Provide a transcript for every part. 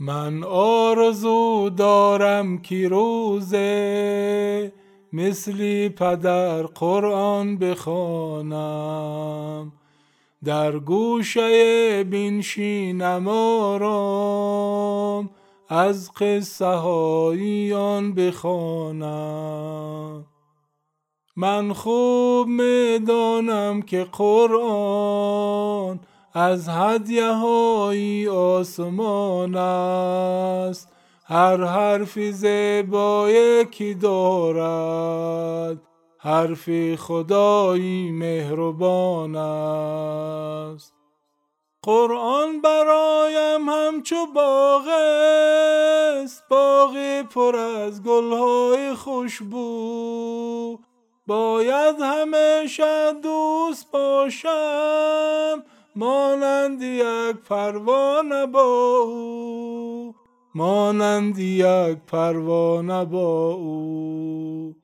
من آرزو دارم که روزه مثلی پدر قرآن بخوانم. در گوشه بنشینم آرام از قصه آن بخوانم. من خوب می‌دانم که قرآن از هدیه های آسمان است. هر حرف زیبایی که دارد. حرف خدایی مهربان است. قرآن برایم همچو باغ است. باغ پر از گلهای خوشبو. باید همیشه دوست باشم. مانند یک پروانه با او. مانند یک پروانه با او.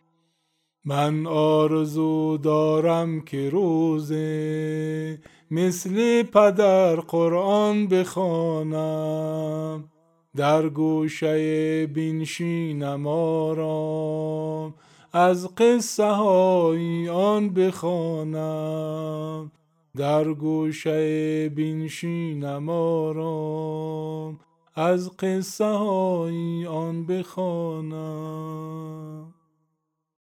من آرزو دارم که روزه مثل پدر قرآن بخوانم. در گوشه بنشینم آرام از قصه های آن بخوانم. در گوشه بنشینم آرام از قصه های آن بخوانم.